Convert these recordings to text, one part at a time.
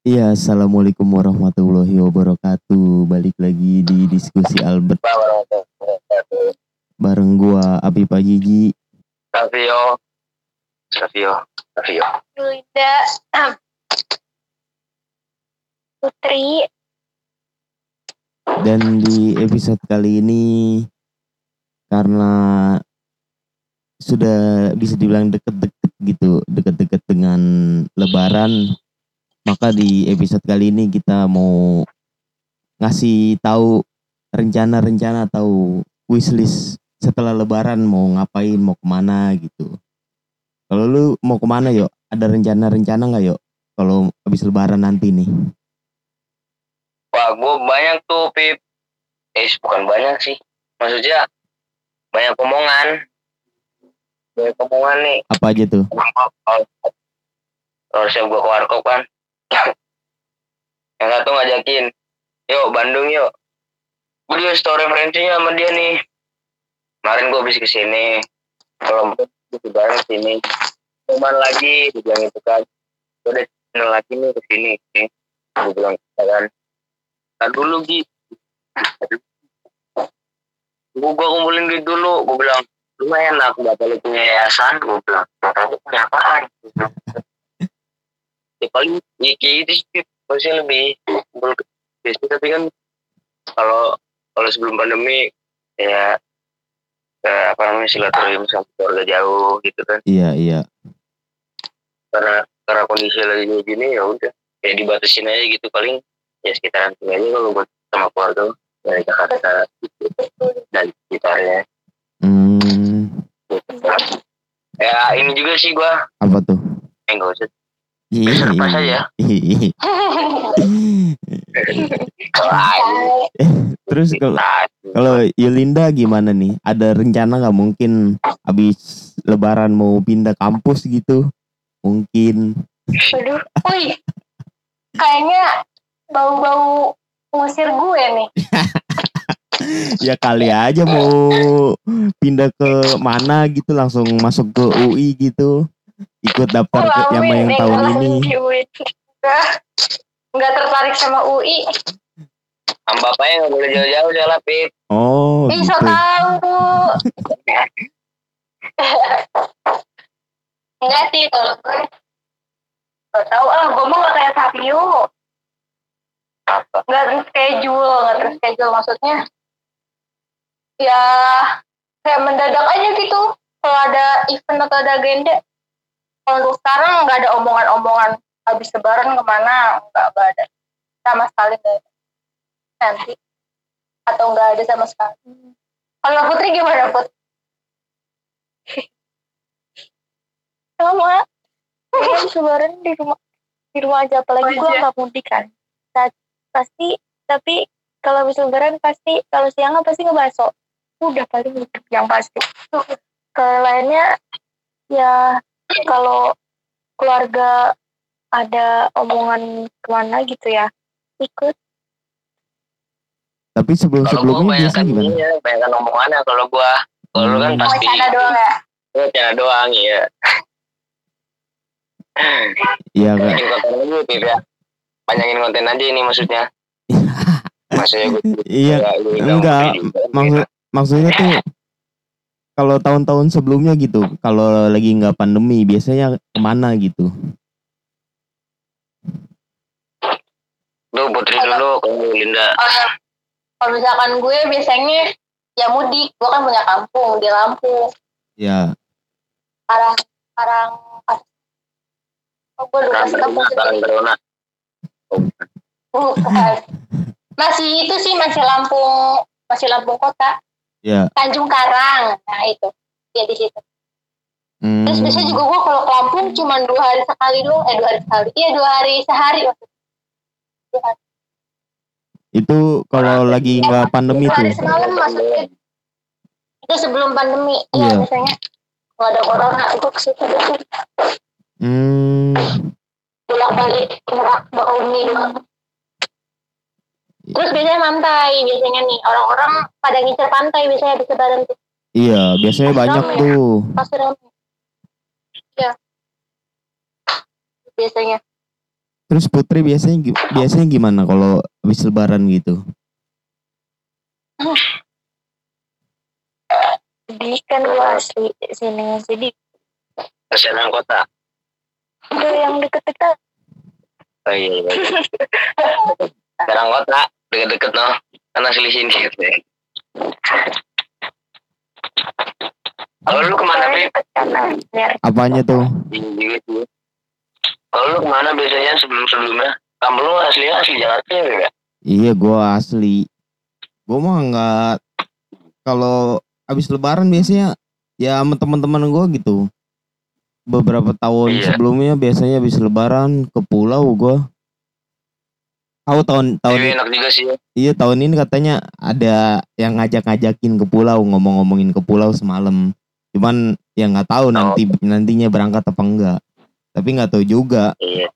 Iya, assalamualaikum warahmatullahi wabarakatuh. Balik lagi di diskusi Albert bareng gua Abi Pajiji. Savio, Savio, Savio. Yulinda Putri Dan di episode kali ini karena sudah bisa dibilang deket-deket gitu, deket-deket dengan Lebaran, maka di episode kali ini kita mau ngasih tahu rencana-rencana atau wishlist setelah Lebaran mau ngapain, mau ke mana gitu. Kalau lu mau ke mana yuk? Ada rencana-rencana nggak yuk? Kalau habis Lebaran nanti nih? Wah, gue banyak tuh, Pip. Eh, bukan banyak sih. Maksudnya, banyak omongan. Banyak omongan nih. Apa aja tuh? Kalau harusnya gue ke warkop kan. Yang satu ngajakin, yuk Bandung yuk. Gue dia story referensinya sama dia nih. Kemarin gue habis ke sini. Kalau gue bareng sini. Cuman lagi, dia bilang itu kan. Gue udah channel lagi nih ke sini. Nih. Gue bilang, "Ya kan. Ntar dulu Gi. Gue gua kumpulin duit dulu. Gue bilang, lumayan aku bakal punya yayasan. Gue bilang, bapak lu punya apaan? Ya paling ya kayak gitu sih. Maksudnya lebih kumpul ke biasa tapi kan kalau kalau sebelum pandemi ya kayak apa namanya silaturahim sama keluarga jauh gitu kan. Iya, iya. karena karena kondisi lagi kayak gini ya udah. Kayak dibatasin aja gitu. Paling ya sekitaran sini aja kalau buat sama keluarga. Dari Jakarta gitu dan sekitarnya. Hmm, ya ini juga sih gua. Apa tuh? eh nggak usah Iya. Pas aja. Terus kalau kalau Yulinda gimana nih? Ada rencana nggak mungkin habis Lebaran mau pindah kampus gitu? Mungkin. Waduh Wih Kayaknya Bau-bau Ngusir gue nih Ya kali aja mau pindah ke mana gitu langsung masuk ke UI gitu. Ikut daftar ke yang yang tahun ini. Enggak tertarik sama UI sama bapaknya nggak boleh jauh-jauh soalnya Pip. Oh, Ih so gitu. tau. Enggak sih kalau gue tau. Ah gue mah gak kayak Savio. Apa? Gak terschedule Gak terschedule maksudnya. Ya Kayak mendadak aja gitu. Kalau ada event atau ada agenda untuk sekarang gak ada omongan-omongan Habis lebaran ke mana Gak, gak ada. Sama sekali ada. Nanti. Atau gak ada sama sekali. Kalau Putri gimana Put? sama. Habis lebaran di rumah di rumah aja apalagi gue nggak mudik kan. Pasti tapi kalau habis lebaran pasti kalau siang pasti ngebaso. Udah paling itu yang pasti. Kalau lainnya ya kalau keluarga ada omongan ke mana gitu ya ikut Tapi sebelum sebelumnya biasa banyakan gimana? ini ya banyakan omongannya kalau gua kalau lu kan Hmm. pasti Wacana doang ya? wacana doang ya Iya. Banyakin konten aja Pip ya Banyakin konten aja ini maksudnya Maksudnya gue Iya, enggak. Maksud maksudnya tuh kalau tahun-tahun sebelumnya gitu, kalau lagi nggak pandemi biasanya ke mana gitu? Lu Putri dulu Kalau Linda. Kalau kalau misalkan gue biasanya ya mudik, gue kan punya kampung di Lampung, Ya, Karang Karang Oh, gue lupa. Corona Bukan. Masih itu sih masih Lampung, masih Lampung kota, ya. Tanjung Karang. Nah itu, ya di situ. Hmm, Terus biasanya juga gue kalau ke Lampung cuma dua hari sekali doang, eh dua hari sekali, iya dua hari sehari. Dua hari, itu kalau lagi nggak pandemi dua hari tuh. semalam maksudnya. Itu sebelum pandemi, Iya. ya biasanya kalau ada corona itu ke situ. Hmm, bolak balik Merak Bakahuni doang. Terus biasanya pantai, biasanya nih orang-orang pada ngincer pantai biasanya di lebaran tuh iya, biasanya banyak tuh. pasti ramai. Iya. Biasanya. Terus Putri biasanya biasanya gimana kalau habis lebaran gitu? Jadi kan gua asli sini. Jadi Kesenangan kota. udah yang deket-deket. Oh iya, iya. Sekarang kota, deket-deket no. Kan asli sini. Kalau lu ke mana, karena biar Apanya tuh? Kalau lu ke mana biasanya sebelum-sebelumnya? Kamu lu asli asli Jakarta ya, ya? Iya, gua asli. Gua mah nggak kalau habis lebaran biasanya ya sama teman-teman gua gitu. Beberapa tahun Iya. sebelumnya biasanya habis lebaran ke pulau gua. Tahu tahun tahun Iya, enak juga sih. iya tahun ini katanya ada yang ngajak-ngajakin ke pulau, ngomong-ngomongin ke pulau semalam. Cuman ya nggak tahu nanti nantinya berangkat apa enggak. Tapi nggak tahu juga Iya.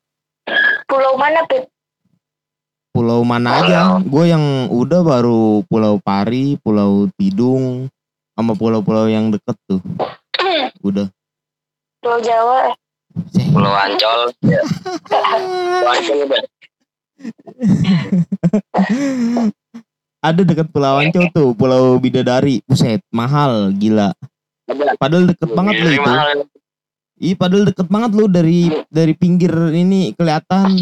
pulau mana Pip? pulau mana aja. Gue yang udah baru Pulau Pari, Pulau Tidung, sama pulau-pulau yang deket tuh. Udah. Pulau Jawa. Pulau Ancol. Ya. Pulau Ancol udah. Ada deket Pulau Ancol tuh, Pulau Bidadari. Buset, mahal, gila. Ada. Padahal deket banget lu Ini itu. mahal. Iya, padahal deket banget lu dari dari pinggir ini kelihatan.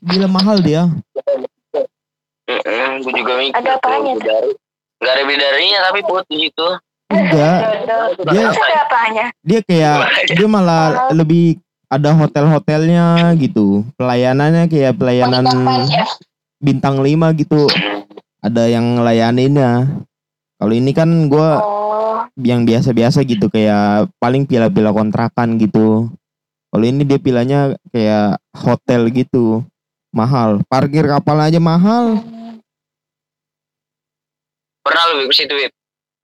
Gila mahal dia. Gue juga mikir. Ada apanya. Gak ada bidarinya tapi put di situ. Enggak. Dia- apanya? dia kayak dia malah lebih ada hotel-hotelnya gitu. Pelayanannya kayak pelayanan bintang 5 gitu. Ada yang ngelayaninnya. Kalau ini kan gua Oh, yang biasa-biasa gitu kayak paling pila-pila kontrakan gitu. Kalau ini dia pilanya kayak hotel gitu. Mahal. Parkir kapal aja mahal. Pernah lu ke situ?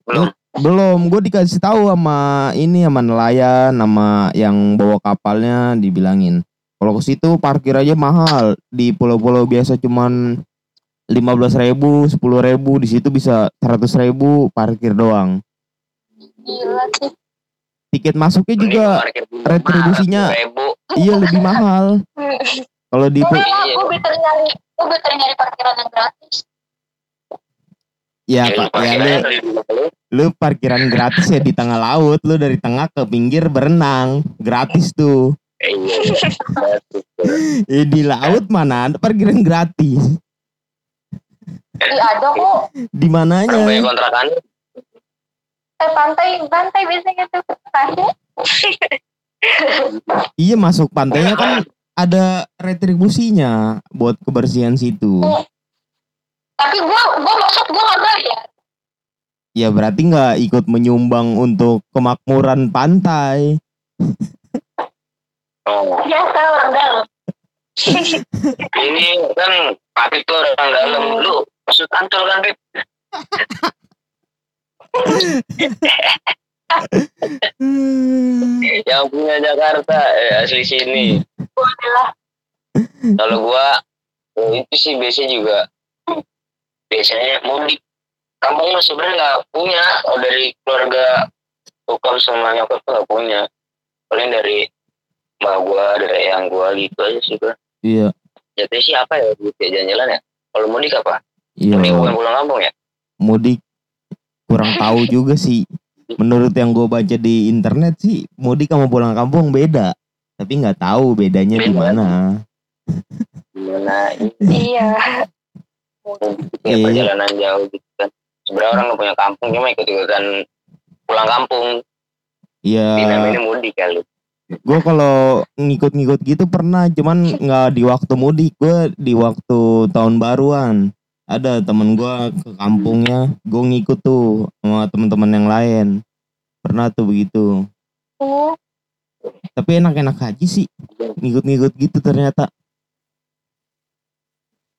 Belum. Belum, gue dikasih tahu sama ini sama nelayan, sama yang bawa kapalnya dibilangin. Kalau ke situ parkir aja mahal. Di pulau-pulau biasa cuman 15.000 ribu, 10 ribu, di situ bisa 100 ribu parkir doang. Gila sih. Tiket masuknya juga retribusinya Ribu. iya lebih mahal. Kalau di Gue Iya. gue better nyari, gue better nyari parkiran yang gratis. ya Ya, pak, ya lu, parkiran gratis ya di tengah laut, lu dari tengah ke pinggir berenang, gratis tuh. Eh, di laut mana ada parkiran gratis? Iya ada kok. Di mananya? kontrakan. Eh pantai, pantai biasanya tuh. Pantai. Iya masuk pantainya kan ada retribusinya buat kebersihan situ. Tapi gue, gue masuk gue nggak bayar. Ya berarti nggak ikut menyumbang untuk kemakmuran pantai. Oh. Biasa orang dalam. Ini kan Papit tuh orang dalam. Lu maksud ancol kan, Bib? Yang punya Jakarta, eh, asli sini. Kalau gua eh, itu sih biasanya juga biasanya mudik. Kampung mah sebenarnya nggak punya. Kalau dari keluarga bokap sama nyokap tuh nggak punya. Paling dari mbak gua, dari yang gua gitu aja sih gua. Iya, Jatuhnya sih apa ya gitu ya jalan-jalan ya? Kalau mudik apa? iya. Mudik bukan pulang kampung ya? Mudik kurang tahu juga sih. Menurut yang gue baca di internet sih, mudik sama pulang kampung beda. Tapi nggak tahu bedanya di mana. Gimana iya. ya, Iya. perjalanan jauh gitu. Sebenarnya orang nggak punya kampung cuma ikut-ikutan pulang kampung. Iya. Dinamanya mudik kali. gue kalau ngikut-ngikut gitu pernah cuman nggak di waktu mudik gue di waktu tahun baruan ada temen gue ke kampungnya gue ngikut tuh sama teman-teman yang lain pernah tuh begitu Oh, tapi enak-enak aja sih ngikut-ngikut gitu ternyata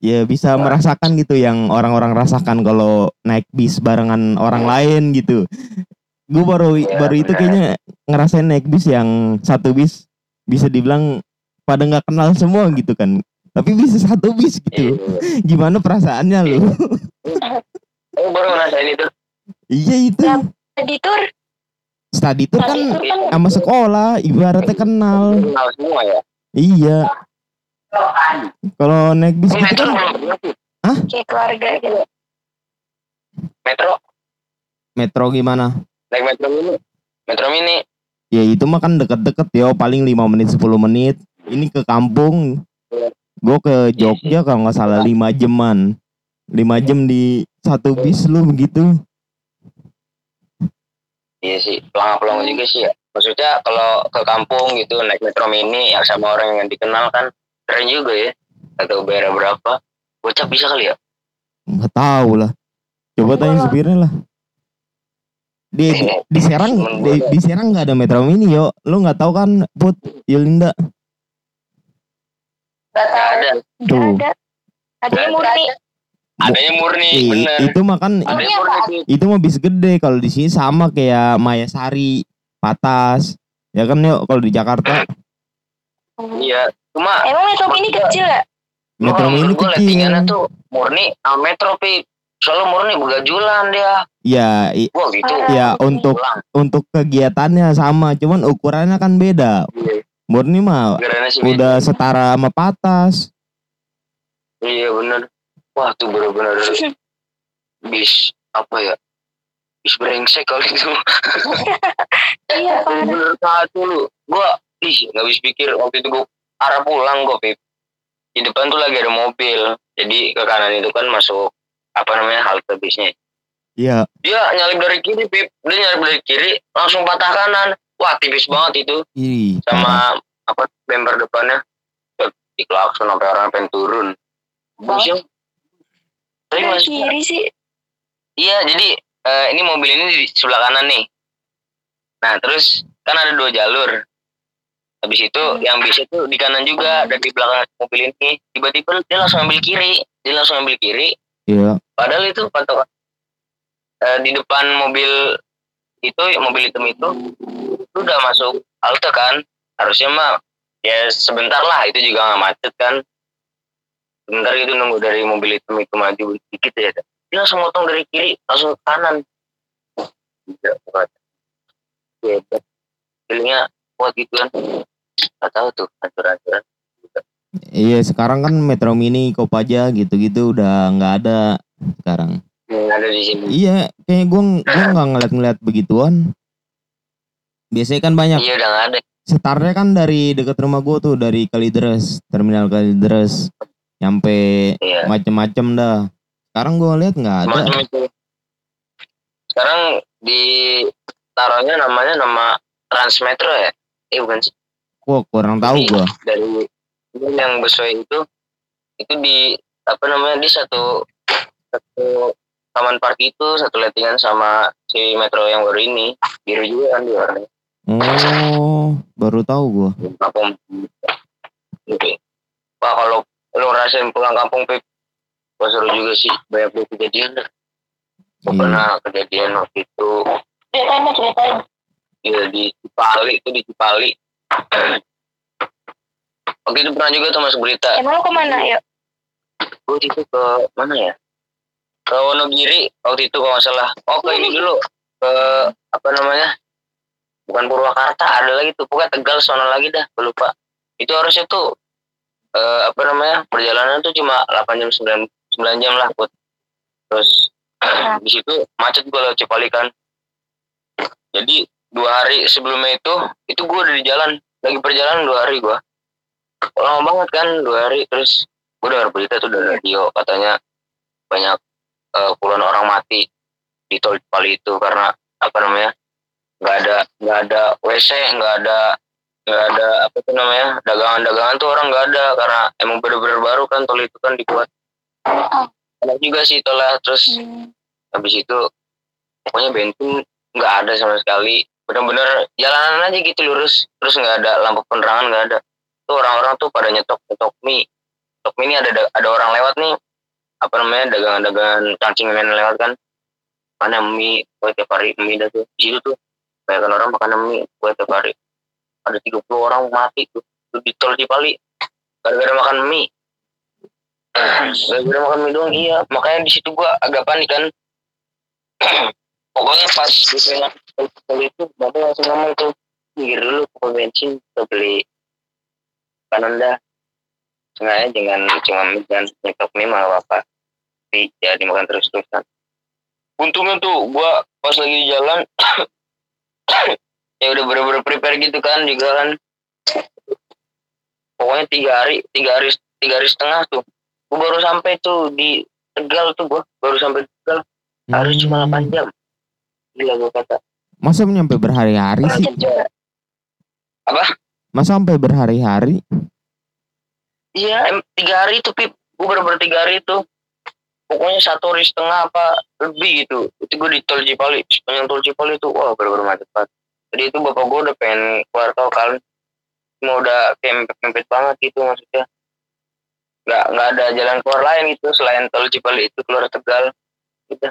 ya bisa merasakan gitu yang orang-orang rasakan kalau naik bis barengan orang lain gitu. Gue baru Ya, baru itu kayaknya ngerasain naik bis yang satu bis bisa dibilang pada nggak kenal semua gitu kan. Tapi bisa satu bis gitu. Iya. gimana perasaannya lu? Oh, baru ngerasain itu. iya itu. Ya. Tadi tur study tour kan kan sama sekolah ibaratnya kenal. Kenal semua ya. iya Kalau naik bis gitu metro kan sih. kayak keluarga gitu metro metro gimana? naik metro mini metro mini Ya itu mah kan deket-deket ya paling 5 menit 10 menit. Ini ke kampung. Gue ke Jogja kalau nggak salah 5 jaman. 5 jam di satu bis lu begitu. iya sih pelang-pelang juga sih ya maksudnya kalau ke kampung gitu naik metro mini ya sama orang yang dikenal kan keren juga ya. Atau bayar berapa. Bocah bisa kali ya? Nggak tahu lah. Coba tanya supirnya lah. Di, di, di Serang di, di Serang nggak ada metro mini yo. Lu nggak tahu kan Put? Yulinda? Gak nggak ada. Tuh. ada. Adanya murni. adanya murni Ih, bener. itu mah kan adanya Murni itu mah bis gede. Kalau di sini sama kayak Mayasari, Patas. Ya kan yuk kalau di Jakarta iya cuma emang metro mini kecil ya? Metro Oh, mini gue lettingannya kecil. tuh murni sama metro pi soalnya murni begajulan dia. Ya, i- wah gitu. Parah. ya untuk pulang untuk kegiatannya sama, cuman ukurannya kan beda. iya. Murni mah udah setara sama Patas. iya bener. Wah tuh bener-bener bis apa ya bis brengsek kali itu. Iya, parah. bener satu lu. Gua ih nggak bisa pikir. Waktu itu gua arah pulang gua pip. Di depan tuh lagi ada mobil. Jadi ke kanan itu kan masuk apa namanya halte bisnya. Iya, dia nyalip dari kiri pip. Dia nyalip dari kiri langsung patah kanan. Wah tipis banget itu. Iri. sama apa bemper depannya. Di klakson sampai orang pengen turun. Bisa. Tapi Dari mas, kiri sih. Iya jadi eh, ini mobil ini di sebelah kanan nih. Nah terus kan ada dua jalur. Habis itu yang bisa tuh di kanan juga dan di belakang mobil ini tiba-tiba dia langsung ambil kiri, dia langsung ambil kiri. Iya, Padahal itu patokan eh, di depan mobil itu mobil hitam itu itu udah masuk halte kan harusnya mah ya sebentar lah itu juga nggak macet kan sebentar itu nunggu dari mobil hitam itu maju dikit ya dia langsung motong dari kiri langsung ke kanan tidak kuat hebat feelingnya kuat gitu kan nggak tahu tuh aturan-aturan iya sekarang kan Metro Mini, Kopaja gitu-gitu udah nggak ada sekarang. yang ada di sini Iya, kayak gue gua nggak ngeliat-ngeliat begituan. Biasanya kan banyak. iya udah nggak ada Setarnya kan dari dekat rumah gue tuh dari Kalideres, terminal Kalideres, nyampe iya macem-macem dah. Sekarang gue lihat nggak ada. Itu. Sekarang di taruhnya namanya nama Transmetro ya? Eh bukan sih. Wah kurang tahu gue. Dari ini yang Besoi itu itu di apa namanya di satu satu taman park itu satu lettingan sama si metro yang baru ini biru juga kan di warnanya Oh, baru tahu gue. kampung Oke. Wah kalau lu ngerasain pulang kampung Pip Wah seru juga sih banyak banget kejadian dah. Gua Iya. pernah kejadian waktu itu Ceritain ceritain. Iya di Cipali itu di Cipali. Waktu itu pernah juga tuh masuk berita. emang lo ke mana yuk Gue itu ke mana ya? Ke Wonogiri waktu itu kalau nggak salah. Oh ke ini dulu ke apa namanya? Bukan Purwakarta ada lagi tuh. Pokoknya Tegal sana lagi dah. Gue lupa. Itu harusnya tuh eh, apa namanya perjalanan tuh cuma 8 jam 9, 9 jam lah buat terus di situ macet gue lewat Cipali kan jadi dua hari sebelumnya itu itu gue udah di jalan. Lagi perjalanan dua hari gue lama banget kan dua hari. Terus gue dengar berita tuh dari radio katanya banyak eh, puluhan orang mati di tol Cipali itu karena apa namanya nggak ada nggak ada WC nggak ada nggak ada apa tuh namanya dagangan-dagangan tuh orang nggak ada. Karena emang bener-bener baru kan tol itu kan dibuat. Enak juga sih tolnya. Terus habis itu pokoknya bensin nggak ada sama sekali bener-bener jalanan aja gitu lurus. Terus nggak ada lampu penerangan nggak ada. Tuh orang-orang tuh pada nyetok nyetok mie. Nyetok mie ini ada ada orang lewat nih. Apa namanya dagangan-dagangan cangcingan lewat kan. Mana mie kue tiap hari. Mie dah tuh di situ tuh. Banyak orang makan mie kue tiap hari. Ada 30 orang mati tuh, tuh di tol Cipali. Gara-gara makan mie. Gara-gara makan mie doang iya. Makanya di situ gua agak panik kan. Pokoknya pas gue pengen beli itu bapak langsung ngomong tuh pinggir dulu pokok bensin kita beli kanan dah. Sengaja jangan cuma jangan nyekap mie malah apa tapi ya dimakan terus terusan untungnya tuh gua pas lagi jalan ya udah bener-bener prepare gitu kan juga kan. Pokoknya tiga hari tiga hari tiga hari setengah tuh gua baru sampai tuh di Tegal tuh gua. Baru sampai Tegal harus cuma Hmm. 8 jam. Gila gua kata Masa nyampe berhari-hari sih? Masa sampai berhari-hari? Iya, tiga hari itu pip, gue bener-bener tiga hari itu. Pokoknya satu hari setengah apa lebih gitu. Itu gue di tol Cipali, sepanjang tol Cipali itu, wah bener-bener macet banget. Jadi itu bapak gue udah pengen keluar tol kan, cuma udah kayak mepet-mepet banget gitu maksudnya. Nggak, nggak ada jalan keluar lain gitu selain tol Cipali itu keluar Tegal. Gitu.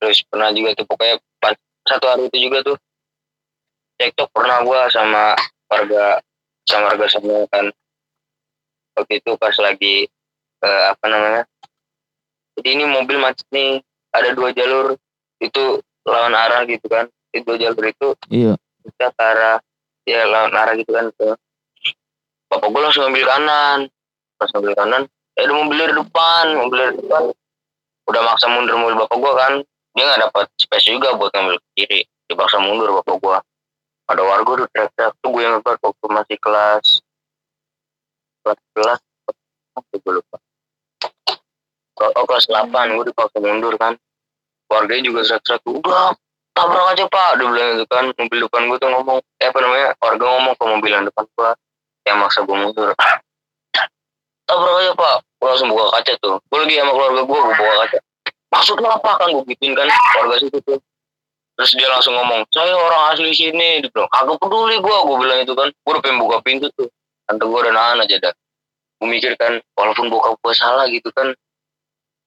Terus pernah juga tuh pokoknya pas satu hari itu juga tuh cekcok pernah gua sama warga sama warga sana kan. Waktu itu pas lagi eh, apa namanya jadi ini mobil macet nih ada dua jalur itu lawan arah gitu kan. Itu dua jalur itu Iya. kita ke arah ya lawan arah gitu kan tuh bapak gue langsung ambil kanan. Pas ambil kanan eh ada mobil dari depan mobil dari depan. Udah maksa mundur mobil bapak gue kan dia nggak dapat space juga buat ngambil ke kiri. Dipaksa mundur bapak gue ada warga udah teriak-teriak. Tuh gue yang ngebat waktu masih kelas kelas kelas apa gue lupa. Oh, kelas 8 gue dipaksa mundur kan. Warganya juga teriak-teriak udah tabrak aja pak. Dia bilang gitu kan. Mobil depan gue tuh ngomong eh apa namanya warga ngomong ke mobil yang depan gue yang maksa gue mundur. Tabrak aja pak. Gue langsung buka kaca tuh. Gue lagi sama keluarga gue gue buka kaca maksudnya apa kan gue gituin kan warga situ tuh. Terus dia langsung ngomong saya orang asli sini. Dia bilang kagak peduli gue gue bilang itu kan. Gue udah pengen buka pintu tuh. Tante gue udah nahan aja dah. Gue mikir kan walaupun bokap gue salah gitu kan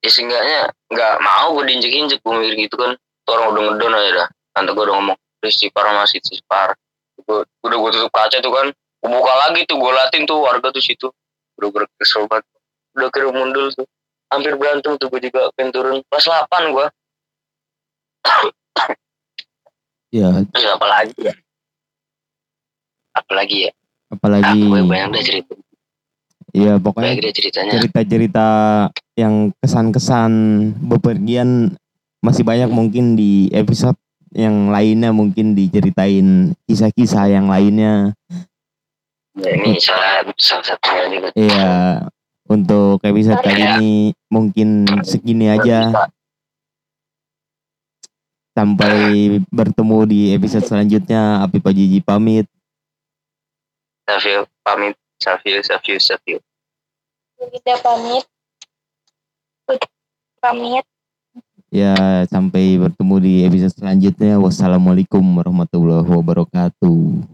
ya seenggaknya nggak mau gue diinjek-injek. Gue mikir gitu kan. Tuh orang udah ngedon aja dah. Tante gue udah ngomong terus si par masih si par gue udah gue tutup kaca tuh kan. Gue buka lagi tuh gue latin tuh warga tuh situ. Udah ber kesel banget udah kira mundul tuh hampir berantem tuh gue juga pengen turun. Kelas 8 gue Ya, terus apa lagi ya? Apalagi ya? Apalagi ah, gue banyak deh cerita ya banyak pokoknya cerita-cerita yang kesan-kesan bepergian masih banyak mungkin di episode yang lainnya mungkin diceritain kisah-kisah yang lainnya. ya, ini salah salah satunya juga. Iya, untuk episode kali ini mungkin segini aja. Sampai bertemu di episode selanjutnya. Api Pajiji pamit. Savio pamit Savio Savio Savio Kita pamit. Pamit. Ya, sampai bertemu di episode selanjutnya. Wassalamualaikum warahmatullahi wabarakatuh.